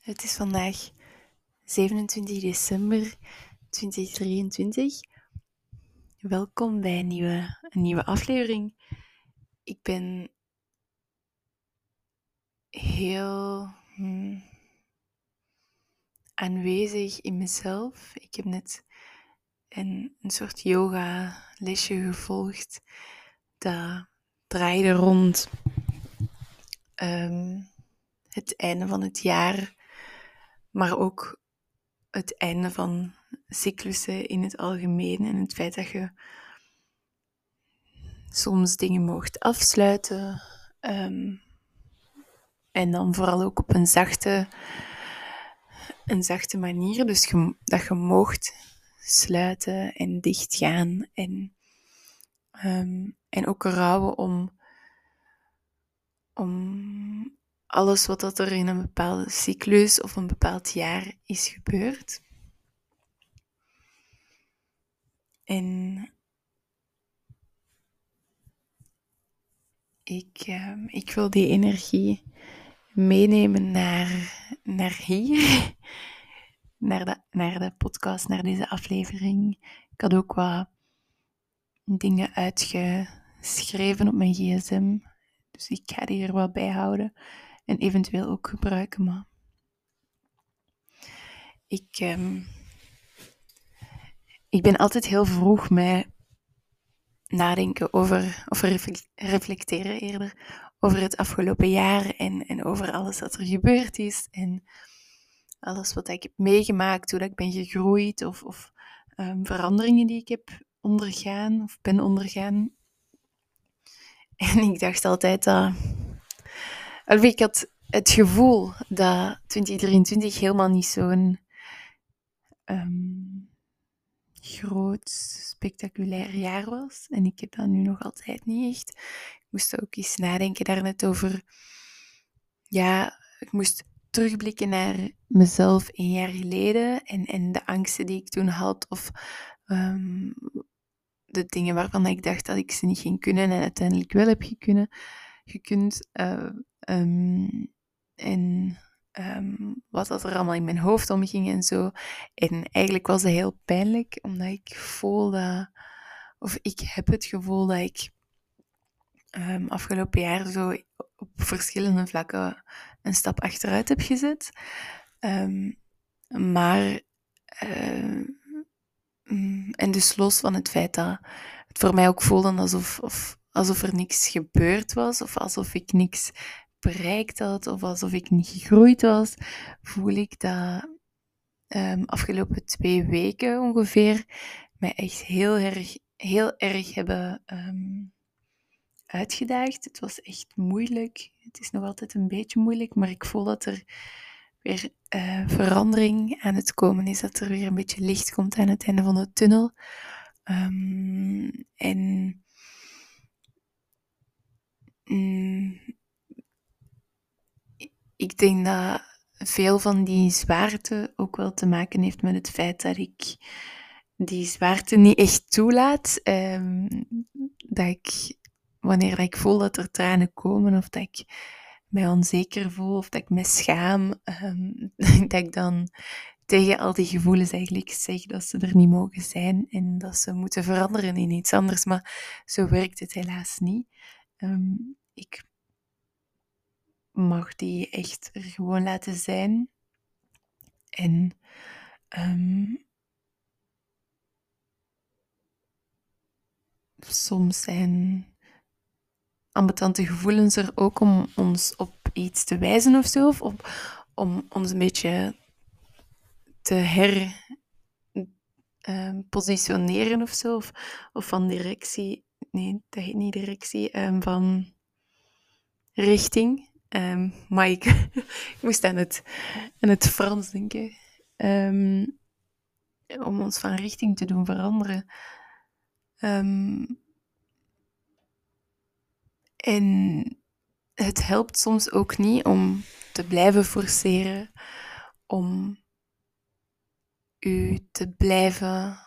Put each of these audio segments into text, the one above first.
Het is vandaag 27 december 2023. Welkom bij een nieuwe, een nieuwe aflevering. Ik ben heel hmm, aanwezig in mezelf. Ik heb net een, een soort yoga lesje gevolgd dat draaide rond um, het einde van het jaar maar ook het einde van cyclussen in het algemeen en het feit dat je soms dingen mocht afsluiten ehm, en dan vooral ook op een zachte, een zachte manier, dus dat je mocht sluiten en dichtgaan en, um, en ook rouwen om, om alles wat dat er in een bepaalde cyclus of een bepaald jaar is gebeurd. En ik, uh, ik wil die energie meenemen naar, naar hier, naar de, naar de podcast, naar deze aflevering. Ik had ook wat dingen uitgeschreven op mijn gsm, dus ik ga die er wel bij houden en eventueel ook gebruiken. Maar ik, um, ik ben altijd heel vroeg met nadenken over, of reflecteren eerder, over het afgelopen jaar en, en over alles wat er gebeurd is en alles wat ik heb meegemaakt, hoe dat ik ben gegroeid of, of um, veranderingen die ik heb ondergaan of ben ondergaan. En ik dacht altijd dat ik had het gevoel dat 2023 helemaal niet zo'n um, groot, spectaculair jaar was. En ik heb dat nu nog altijd niet echt. Ik moest ook eens nadenken daar net over. Ja, ik moest terugblikken naar mezelf een jaar geleden en, en de angsten die ik toen had. Of um, de dingen waarvan ik dacht dat ik ze niet ging kunnen en uiteindelijk wel heb kunnen, gekund. Uh, Um, en um, wat dat er allemaal in mijn hoofd omging en zo. En eigenlijk was het heel pijnlijk, omdat ik voelde, of ik heb het gevoel dat ik um, afgelopen jaar zo op verschillende vlakken een stap achteruit heb gezet. maar, uh, en dus los van het feit dat het voor mij ook voelde alsof, of, alsof er niks gebeurd was, of alsof ik niks bereikt had of alsof ik niet gegroeid was, voel ik dat um, afgelopen twee weken ongeveer mij echt heel erg, heel erg hebben um, uitgedaagd. Het was echt moeilijk. Het is nog altijd een beetje moeilijk, maar ik voel dat er weer uh, verandering aan het komen is. Dat er weer een beetje licht komt aan het einde van de tunnel. Um, en mm, ik denk dat veel van die zwaarte ook wel te maken heeft met het feit dat ik die zwaarte niet echt toelaat. Um, dat ik, wanneer ik voel dat er tranen komen of dat ik mij onzeker voel of dat ik me schaam, um, dat ik dan tegen al die gevoelens eigenlijk zeg dat ze er niet mogen zijn en dat ze moeten veranderen in iets anders. Maar zo werkt het helaas niet. Um, ik mag die echt gewoon laten zijn. En um, soms zijn ambetante gevoelens er ook om ons op iets te wijzen of zo, of om ons een beetje te her um, positioneren of zo, of, of van directie, nee, dat heet niet directie, um, van richting. Um, maar ik, moest aan het, aan het Frans denken. Um, om ons van richting te doen veranderen. Um, en het helpt soms ook niet om te blijven forceren, om u te blijven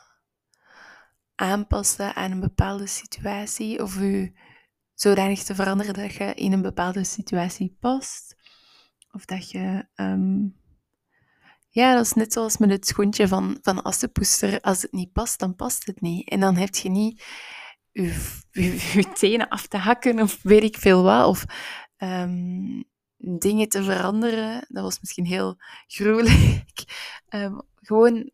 aanpassen aan een bepaalde situatie of u zodanig te veranderen dat je in een bepaalde situatie past. Of dat je um, ja, dat is net zoals met het schoentje van, van Assepoester. Als het niet past, dan past het niet. En dan heb je niet je, tenen af te hakken of weet ik veel wat. Of ehm, dingen te veranderen. Dat was misschien heel gruwelijk. Um, gewoon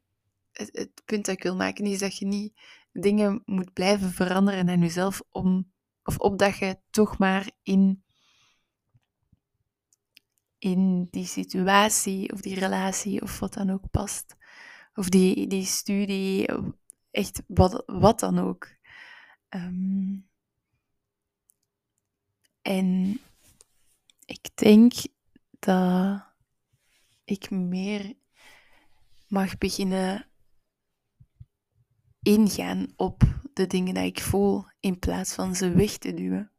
het, het, punt dat ik wil maken is dat je niet dingen moet blijven veranderen aan jezelf om, of opdat je toch maar in, in die situatie of die relatie of wat dan ook past. Of die, die studie, echt wat, wat dan ook. Ehm, en ik denk dat ik meer mag beginnen ingaan op de dingen die ik voel in plaats van ze weg te duwen.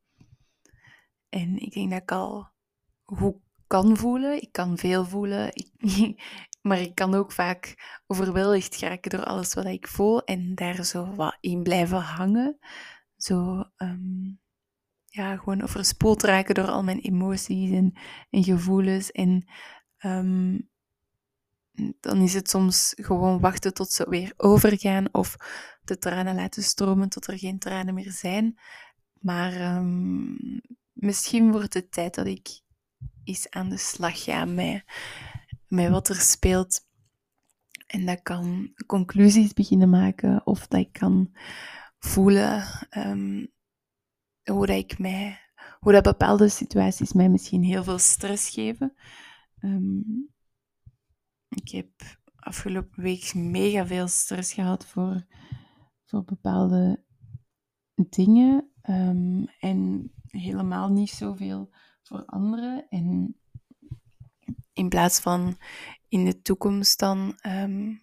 En ik denk dat ik al goed kan voelen. Ik kan veel voelen. maar ik kan ook vaak overweldigd geraken door alles wat ik voel en daar zo wat in blijven hangen. Zo, um, ja, gewoon overspoeld raken door al mijn emoties en, en gevoelens. En um, dan is het soms gewoon wachten tot ze weer overgaan of de tranen laten stromen tot er geen tranen meer zijn. Maar um, misschien wordt het tijd dat ik eens aan de slag ga met, met wat er speelt. En dat kan conclusies beginnen maken of dat ik kan voelen um, hoe dat ik mij, hoe dat bepaalde situaties mij misschien heel veel stress geven. Um, ik heb afgelopen week mega veel stress gehad voor, voor bepaalde dingen. Um, en helemaal niet zoveel voor anderen. En in plaats van in de toekomst dan. Um,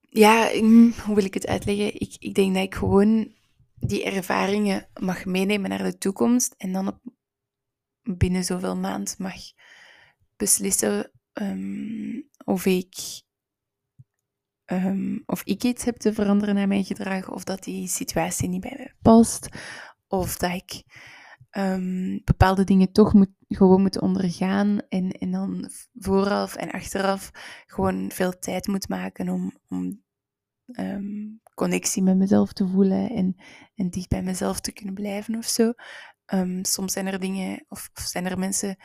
ja, mm, hoe wil ik het uitleggen? Ik, ik denk dat ik gewoon die ervaringen mag meenemen naar de toekomst en dan op, binnen zoveel maand mag beslissen um, of ik um, of ik iets heb te veranderen aan mijn gedrag, of dat die situatie niet bij mij past, of dat ik um, bepaalde dingen toch moet, gewoon moet ondergaan en, en dan vooraf en achteraf gewoon veel tijd moet maken om, om connectie met mezelf te voelen en, en dicht bij mezelf te kunnen blijven of zo. Um, soms zijn er dingen of, zijn er mensen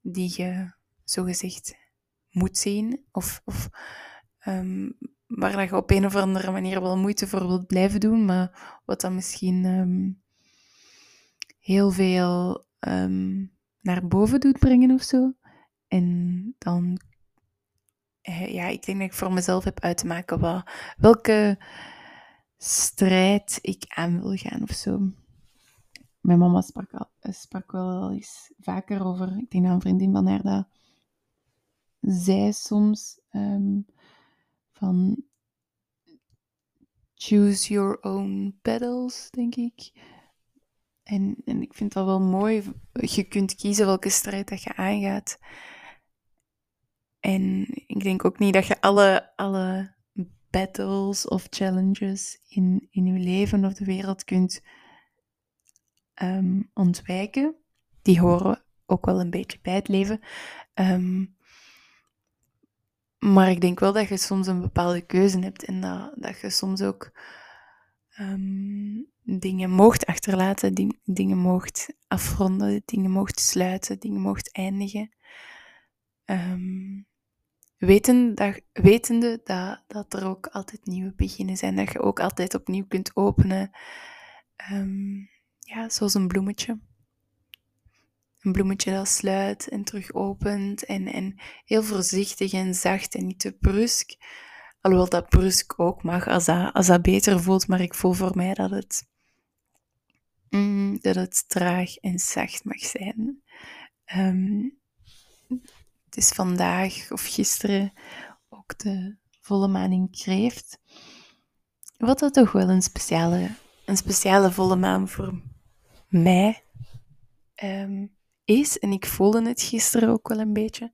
die je zogezegd moet zien of, of um, waar je op een of andere manier wel moeite voor wilt blijven doen, maar wat dan misschien um, heel veel naar boven doet brengen of zo. En dan, eh, ja, ik denk dat ik voor mezelf heb uit te maken wat, welke strijd ik aan wil gaan of zo. Mijn mama sprak, al, sprak wel eens vaker over, ik denk dat een vriendin van haar dat zei soms, um, van choose your own battles, denk ik. En, en ik vind dat wel mooi. Je kunt kiezen welke strijd dat je aangaat. En ik denk ook niet dat je alle, alle battles of challenges in, in je leven of de wereld kunt um, ontwijken. Die horen ook wel een beetje bij het leven. Um, maar ik denk wel dat je soms een bepaalde keuze hebt en dat, dat je soms ook um, dingen mocht achterlaten, ding, dingen mocht afronden, dingen mocht sluiten, dingen mocht eindigen. Weten dat, wetende dat, dat er ook altijd nieuwe beginnen zijn, dat je ook altijd opnieuw kunt openen. Ja, zoals een bloemetje een bloemetje dat sluit en terug opent. En, en heel voorzichtig en zacht en niet te brusk. Alhoewel dat brusk ook mag, als dat, als dat beter voelt. Maar ik voel voor mij dat het, mm, dat het traag en zacht mag zijn. Ehm, het is vandaag of gisteren ook de volle maan in Kreeft. Wat dat toch wel een speciale, een speciale volle maan voor mij um, is. En ik voelde het gisteren ook wel een beetje.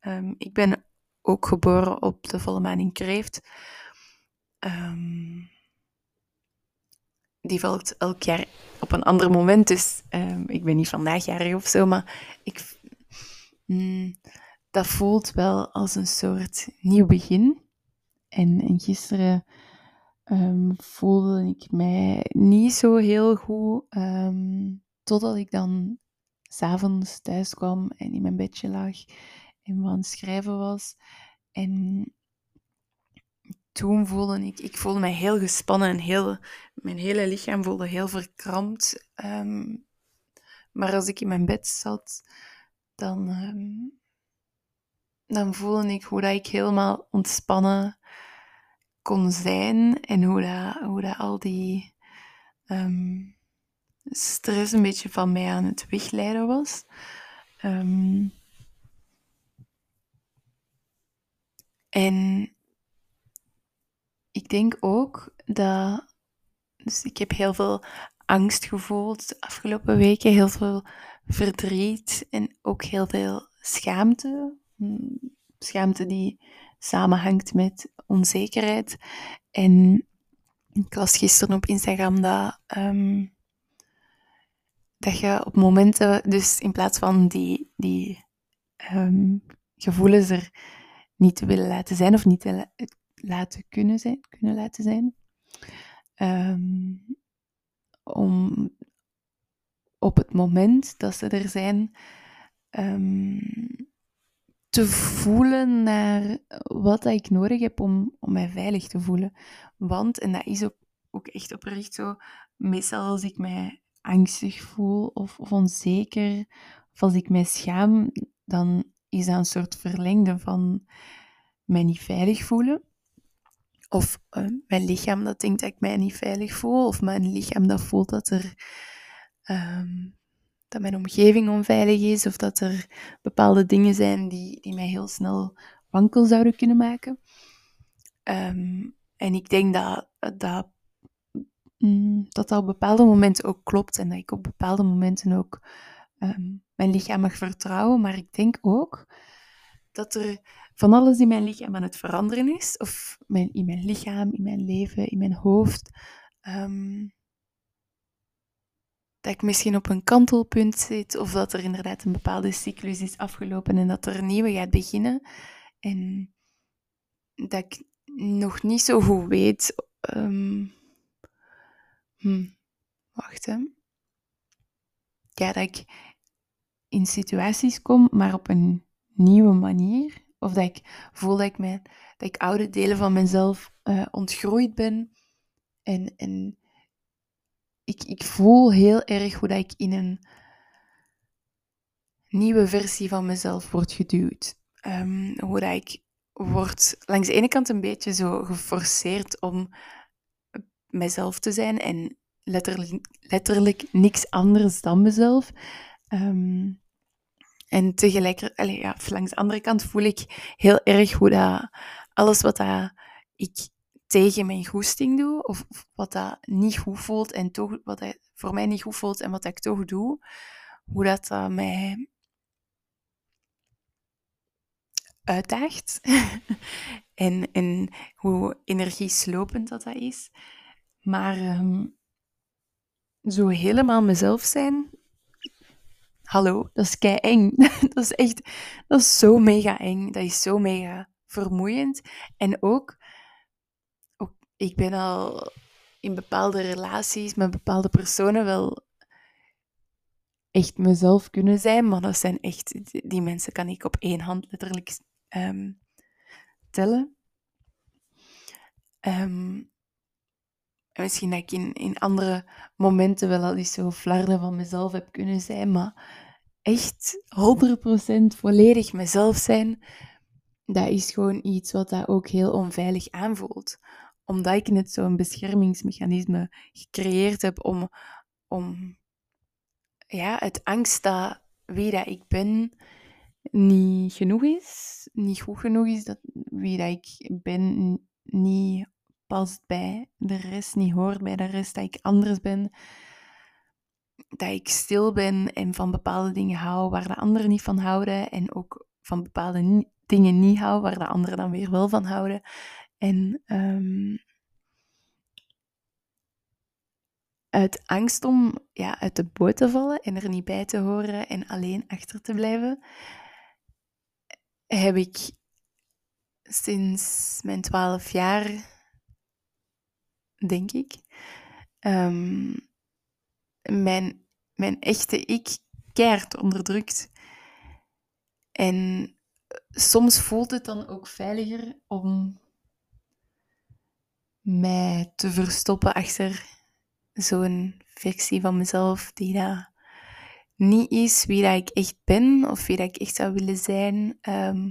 Um, ik ben ook geboren op de volle maan in Kreeft. Um, die valt elk jaar op een ander moment. Dus ik ben niet vandaag jarig of zo, maar ik, mm, dat voelt wel als een soort nieuw begin. En, en gisteren um, voelde ik mij niet zo heel goed, um, totdat ik dan s'avonds thuis kwam en in mijn bedje lag en aan het schrijven was. En toen voelde ik, ik voelde mij heel gespannen en heel, mijn hele lichaam voelde heel verkrampt. Um, maar als ik in mijn bed zat, dan, dan voelde ik hoe dat ik helemaal ontspannen kon zijn en hoe dat, hoe dat al die um, stress een beetje van mij aan het wegleiden was. Um, en ik denk ook dat. Dus ik heb heel veel angst gevoeld de afgelopen weken, heel veel verdriet en ook heel veel schaamte. Hmm, schaamte die samenhangt met onzekerheid. En ik las gisteren op Instagram dat, um, dat je op momenten, dus in plaats van die, die um, gevoelens er niet te willen laten zijn of niet te laten kunnen zijn, kunnen laten zijn, um, om op het moment dat ze er zijn, te voelen naar wat ik nodig heb om, om mij veilig te voelen. Want, en dat is ook, ook echt oprecht zo, meestal als ik mij angstig voel of, of onzeker, of als ik mij schaam, dan is dat een soort verlengde van mij niet veilig voelen. Of uh, mijn lichaam dat denkt dat ik mij niet veilig voel, of mijn lichaam dat voelt dat er um, dat mijn omgeving onveilig is of dat er bepaalde dingen zijn die, die mij heel snel wankel zouden kunnen maken. Um, en ik denk dat dat, mm, dat dat op bepaalde momenten ook klopt en dat ik op bepaalde momenten ook um, mijn lichaam mag vertrouwen. Maar ik denk ook dat er van alles in mijn lichaam aan het veranderen is, of in mijn lichaam, in mijn leven, in mijn hoofd. Um, dat ik misschien op een kantelpunt zit of dat er inderdaad een bepaalde cyclus is afgelopen en dat er een nieuwe gaat beginnen. En dat ik nog niet zo goed weet. Um, wacht hè. Ja, dat ik in situaties kom, maar op een nieuwe manier. Of dat ik voel dat ik, mijn, dat ik oude delen van mezelf uh, ontgroeid ben. En, en ik, ik voel heel erg hoe dat ik in een nieuwe versie van mezelf word geduwd. Um, hoe dat ik word langs de ene kant een beetje zo geforceerd om mezelf te zijn en letterlijk, letterlijk niks anders dan mezelf. Um, en tegelijkertijd, ja, langs de andere kant voel ik heel erg hoe dat alles wat dat ik tegen mijn goesting doe, of wat dat niet goed voelt en toch, wat dat voor mij niet goed voelt en wat ik toch doe, hoe dat, dat mij uitdaagt en, en hoe energieslopend dat, dat is. Maar um, zo helemaal mezelf zijn, hallo, dat is kei eng. dat is echt, dat is zo mega eng. Dat is zo mega vermoeiend. En ook ik ben al in bepaalde relaties met bepaalde personen wel echt mezelf kunnen zijn, maar dat zijn echt, die mensen kan ik op één hand letterlijk um, tellen. Um, misschien dat ik in, in andere momenten wel al eens zo flarden van mezelf heb kunnen zijn, maar echt 100% volledig mezelf zijn, dat is gewoon iets wat dat ook heel onveilig aanvoelt omdat ik net zo'n beschermingsmechanisme gecreëerd heb om, om ja, het angst dat wie dat ik ben niet genoeg is, niet goed genoeg is, dat wie dat ik ben niet past bij de rest, niet hoort bij de rest, dat ik anders ben, dat ik stil ben en van bepaalde dingen hou waar de anderen niet van houden en ook van bepaalde dingen niet hou waar de anderen dan weer wel van houden. En um, uit angst om ja, uit de boot te vallen en er niet bij te horen en alleen achter te blijven, heb ik sinds mijn twaalf jaar, denk ik, ehm, mijn, mijn echte ik keihard onderdrukt. En soms voelt het dan ook veiliger om mij te verstoppen achter zo'n versie van mezelf die dat niet is wie dat ik echt ben of wie dat ik echt zou willen zijn. Ehm,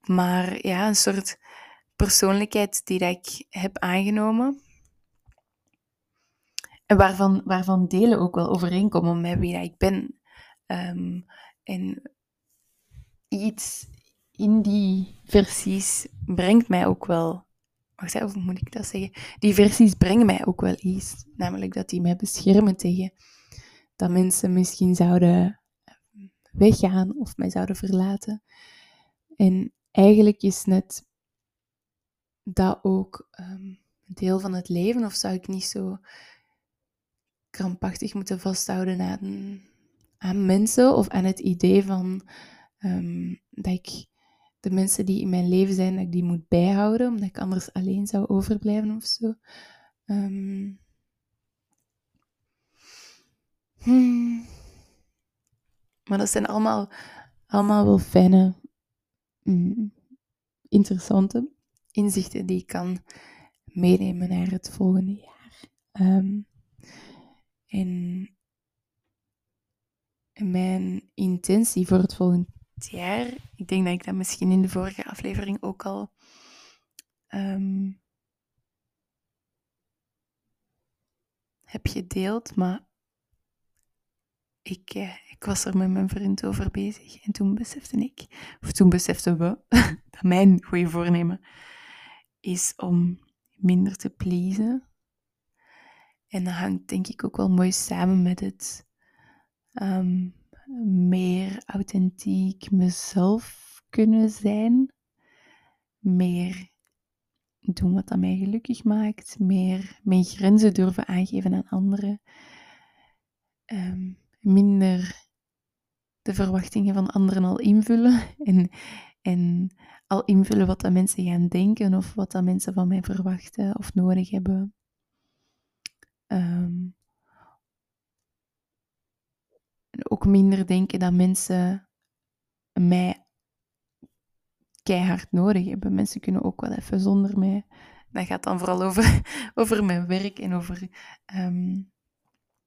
maar ja, een soort persoonlijkheid die ik heb aangenomen. En waarvan, waarvan delen ook wel overeenkomen met wie dat ik ben. Um, en iets in die versies brengt mij ook wel. Wacht even, hoe moet ik dat zeggen? Die versies brengen mij ook wel iets. Namelijk dat die mij beschermen tegen dat mensen misschien zouden weggaan of mij zouden verlaten. En eigenlijk is net dat ook um, een deel van het leven, of zou ik niet zo krampachtig moeten vasthouden aan, aan mensen of aan het idee van um, dat ik de mensen die in mijn leven zijn, dat ik die moet bijhouden, omdat ik anders alleen zou overblijven of zo. Um, hmm. Maar dat zijn allemaal, allemaal wel fijne, mm, interessante inzichten die ik kan meenemen naar het volgende jaar. Um, en mijn intentie voor het volgende jaar, ik denk dat ik dat misschien in de vorige aflevering ook al um, heb gedeeld, maar ik, eh, ik was er met mijn vriend over bezig en toen besefte ik, of toen beseften we, dat mijn goede voornemen is om minder te pleasen. En dat hangt denk ik ook wel mooi samen met het um, meer authentiek mezelf kunnen zijn. Meer doen wat dat mij gelukkig maakt. Meer mijn grenzen durven aangeven aan anderen. Um, minder de verwachtingen van anderen al invullen. En, en al invullen wat dat mensen gaan denken of wat dat mensen van mij verwachten of nodig hebben. Um, ook minder denken dat mensen mij keihard nodig hebben. Mensen kunnen ook wel even zonder mij. Dat gaat dan vooral over, over mijn werk en over. Um,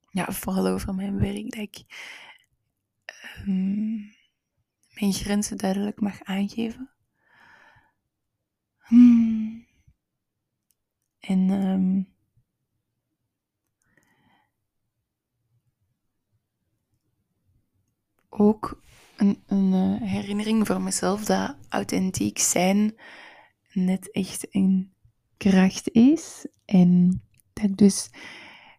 ja, vooral over mijn werk. Dat ik um, mijn grenzen duidelijk mag aangeven. Hmm. En um, ook een, een uh, herinnering voor mezelf dat authentiek zijn net echt een kracht is. En dat ik dus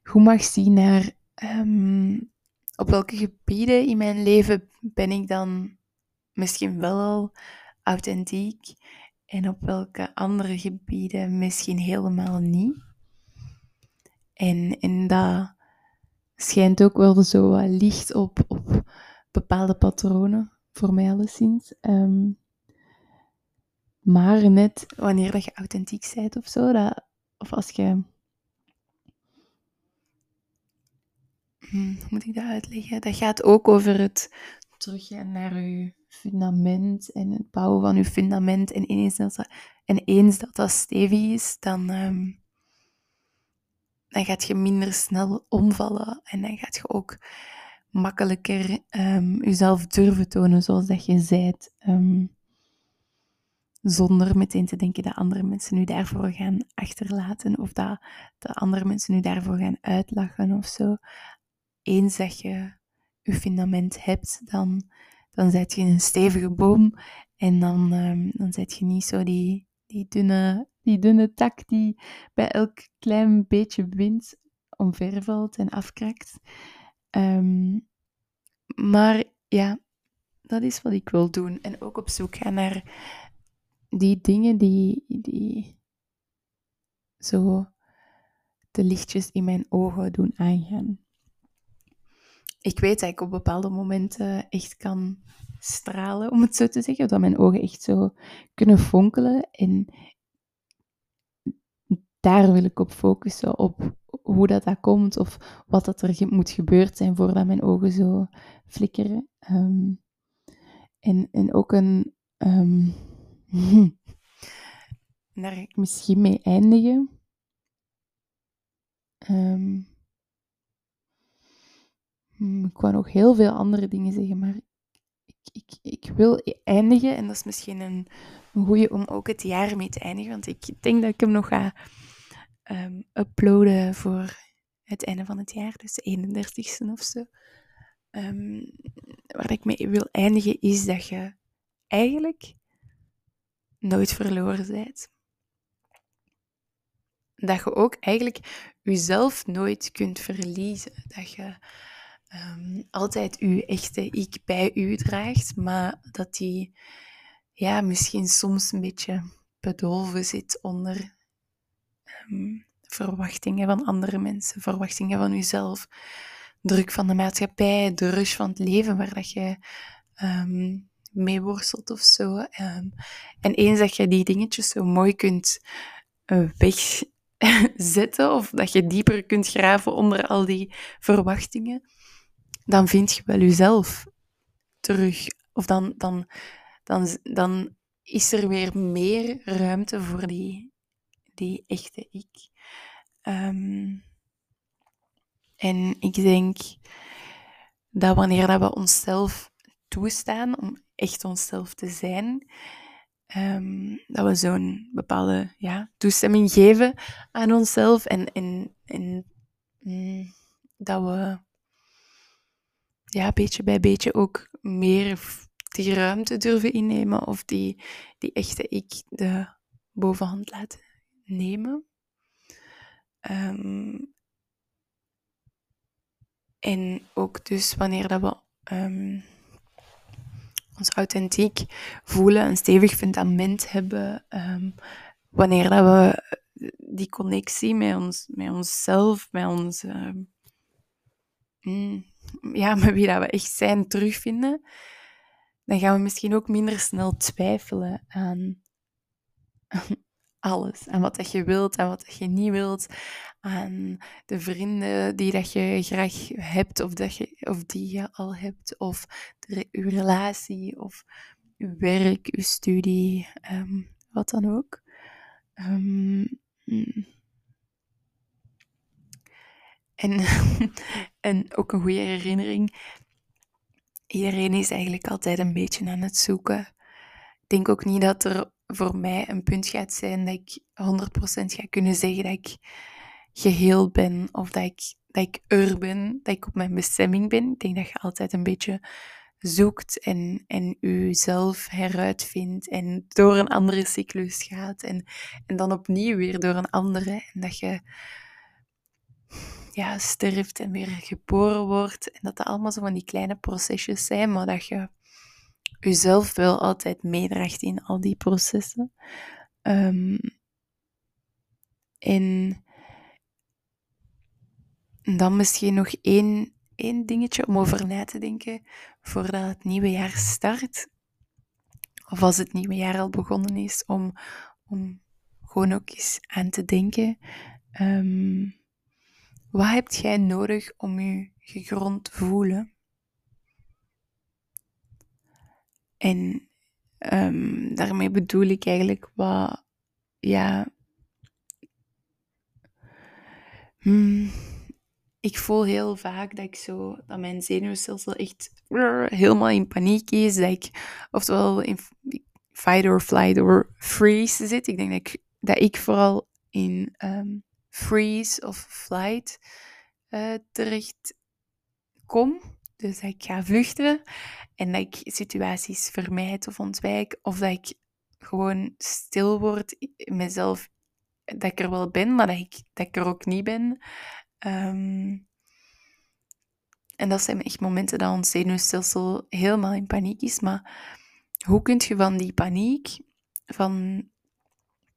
goed mag zien naar um, op welke gebieden in mijn leven ben ik dan misschien wel al authentiek en op welke andere gebieden misschien helemaal niet. En, en dat schijnt ook wel zo licht op, op bepaalde patronen, voor mij alleszins. Um, maar net wanneer dat je authentiek bent of zo, dat, of als je. Hmm, hoe moet ik dat uitleggen? Dat gaat ook over het teruggaan naar je fundament en het bouwen van je fundament. En eens dat dat, en eens dat, dat stevig is, dan, um, dan gaat je minder snel omvallen. En dan gaat je ook makkelijker um, jezelf durven tonen zoals dat je zijt. Um, zonder meteen te denken dat andere mensen nu daarvoor gaan achterlaten of dat, dat andere mensen nu daarvoor gaan uitlachen of zo. Eens dat je je fundament hebt, dan, dan zet je een stevige boom en dan, um, dan zet je niet zo die, die, dunne, die dunne tak die bij elk klein beetje wind omvervalt en afkrakt. Um, maar ja, dat is wat ik wil doen. En ook op zoek gaan naar die dingen die, die zo de lichtjes in mijn ogen doen aangaan. ik weet dat ik op bepaalde momenten echt kan stralen, om het zo te zeggen. Dat mijn ogen echt zo kunnen fonkelen. En daar wil ik op focussen, op hoe dat, dat komt of wat dat er moet gebeurd zijn voordat mijn ogen zo flikkeren. Ehm, en, en ook een... Um, daar ik misschien mee eindigen. Um, ik wou nog heel veel andere dingen zeggen, maar ik, ik, ik wil eindigen. En dat is misschien een, een goede om ook het jaar mee te eindigen. Want ik denk dat ik hem nog ga um, uploaden voor het einde van het jaar. Dus de 31ste of zo. Um, waar ik mee wil eindigen is dat je eigenlijk nooit verloren bent. Dat je ook eigenlijk jezelf nooit kunt verliezen. Dat je um, altijd je echte ik bij u draagt, maar dat die ja, misschien soms een beetje bedolven zit onder um, verwachtingen van andere mensen, verwachtingen van jezelf, druk van de maatschappij, de rush van het leven waar dat je um, mee worstelt of zo. en eens dat je die dingetjes zo mooi kunt uh, wegzetten, of dat je dieper kunt graven onder al die verwachtingen, dan vind je wel jezelf terug. Of dan, dan, dan, dan is er weer meer ruimte voor die, die echte ik. Ehm, en ik denk dat wanneer dat we onszelf toestaan om echt onszelf te zijn, um, dat we zo'n bepaalde ja, toestemming geven aan onszelf en, en, en mm, dat we ja, beetje bij beetje ook meer die ruimte durven innemen of die, die echte ik de bovenhand laten nemen. Um, en ook dus wanneer dat we um, ons authentiek voelen, een stevig fundament hebben, um, wanneer dat we die connectie met, ons, met onszelf, met ons, mm, ja, met wie dat we echt zijn terugvinden, dan gaan we misschien ook minder snel twijfelen aan alles. Aan wat dat je wilt, aan wat dat je niet wilt, aan de vrienden die dat je graag hebt of, dat je, of die je al hebt, of de, je relatie, of je werk, je studie, um, wat dan ook. Um, en, en ook een goede herinnering. Iedereen is eigenlijk altijd een beetje aan het zoeken. Ik denk ook niet dat er voor mij een punt gaat zijn dat ik 100% ga kunnen zeggen dat ik geheel ben of dat ik, dat ik er ben, dat ik op mijn bestemming ben. Ik denk dat je altijd een beetje zoekt en, en jezelf heruitvindt en door een andere cyclus gaat en, en dan opnieuw weer door een andere. En dat je ja, sterft en weer geboren wordt. En dat dat allemaal zo van die kleine procesjes zijn, maar dat je jezelf wel altijd meedraagt in al die processen. Um, en dan misschien nog één, één dingetje om over na te denken voordat het nieuwe jaar start. Of als het nieuwe jaar al begonnen is, om, om gewoon ook eens aan te denken. Um, wat heb jij nodig om je gegrond te voelen? En um, daarmee bedoel ik eigenlijk wat, ja. Hmm, ik voel heel vaak dat ik zo, dat mijn zenuwstelsel echt helemaal in paniek is. Dat ik oftewel in fight or flight or freeze zit. Ik denk dat ik, dat ik vooral in um, freeze of flight uh, terecht kom. Dus dat ik ga vluchten en dat ik situaties vermijd of ontwijk. Of dat ik gewoon stil word, mezelf, dat ik er wel ben, maar dat ik, dat ik er ook niet ben. Ehm, en dat zijn echt momenten dat ons zenuwstelsel helemaal in paniek is. Maar hoe kun je van die paniek, van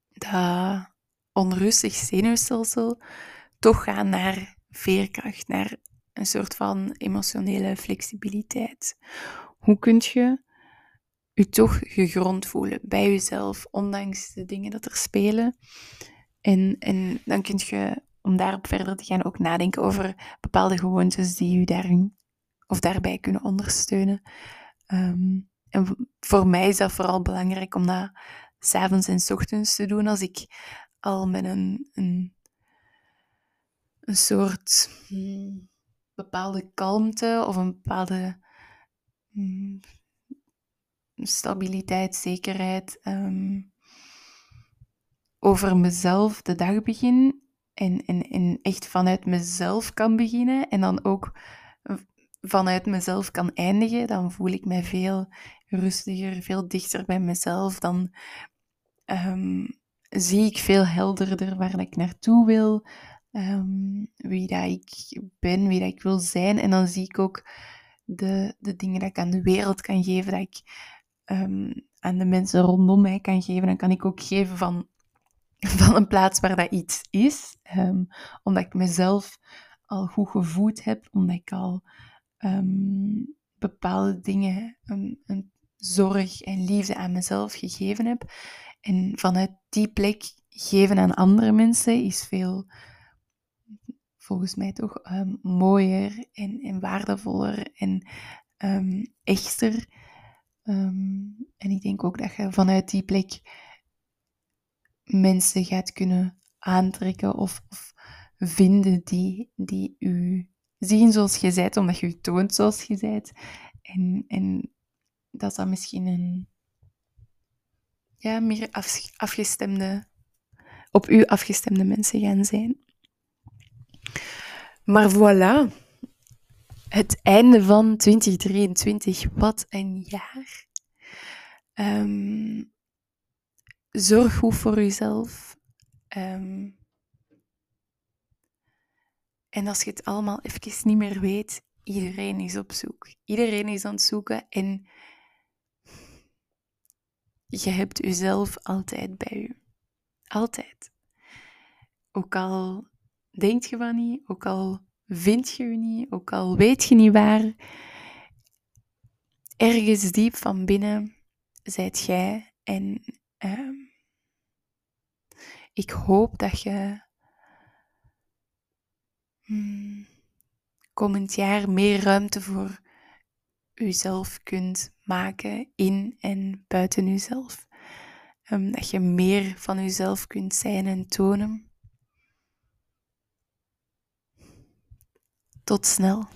dat onrustig zenuwstelsel toch gaan naar veerkracht, naar een soort van emotionele flexibiliteit. Hoe kun je je toch gegrond voelen bij jezelf, ondanks de dingen dat er spelen? En, en dan kun je, om daarop verder te gaan, ook nadenken over bepaalde gewoontes die je daarin of daarbij kunnen ondersteunen. Ehm, en voor mij is dat vooral belangrijk om dat s'avonds en s ochtends te doen als ik al met een, een, een soort hmm, bepaalde kalmte of een bepaalde hmm, stabiliteit, zekerheid ehm, over mezelf de dag begin en echt vanuit mezelf kan beginnen en dan ook vanuit mezelf kan eindigen, dan voel ik mij veel rustiger, veel dichter bij mezelf. Dan ehm, zie ik veel helderder waar ik naartoe wil, um, wie dat ik ben, wie dat ik wil zijn. En dan zie ik ook de, de dingen dat ik aan de wereld kan geven, dat ik ehm, aan de mensen rondom mij kan geven. Dan kan ik ook geven van, van een plaats waar dat iets is, omdat ik mezelf al goed gevoed heb, omdat ik al bepaalde dingen, een zorg en liefde aan mezelf gegeven heb. En vanuit die plek geven aan andere mensen is veel, volgens mij toch, um, mooier en, waardevoller en um, echter. Um, en ik denk ook dat je vanuit die plek mensen gaat kunnen aantrekken of, of vinden die, die u zien zoals je bent, omdat je je toont zoals je bent. En, en dat dat misschien een ja, meer afgestemde, op u afgestemde mensen gaan zijn. Maar voilà, het einde van 2023. Wat een jaar. Ehm, zorg goed voor uzelf. Um, en als je het allemaal even niet meer weet, iedereen is op zoek. Iedereen is aan het zoeken en je hebt jezelf altijd bij je. Altijd. Ook al denk je van niet, ook al vind je je niet, ook al weet je niet waar, ergens diep van binnen zijt jij. En uh, ik hoop dat je hmm, komend jaar meer ruimte voor uzelf kunt maken in en buiten uzelf. Um, dat je meer van uzelf kunt zijn en tonen. Tot snel.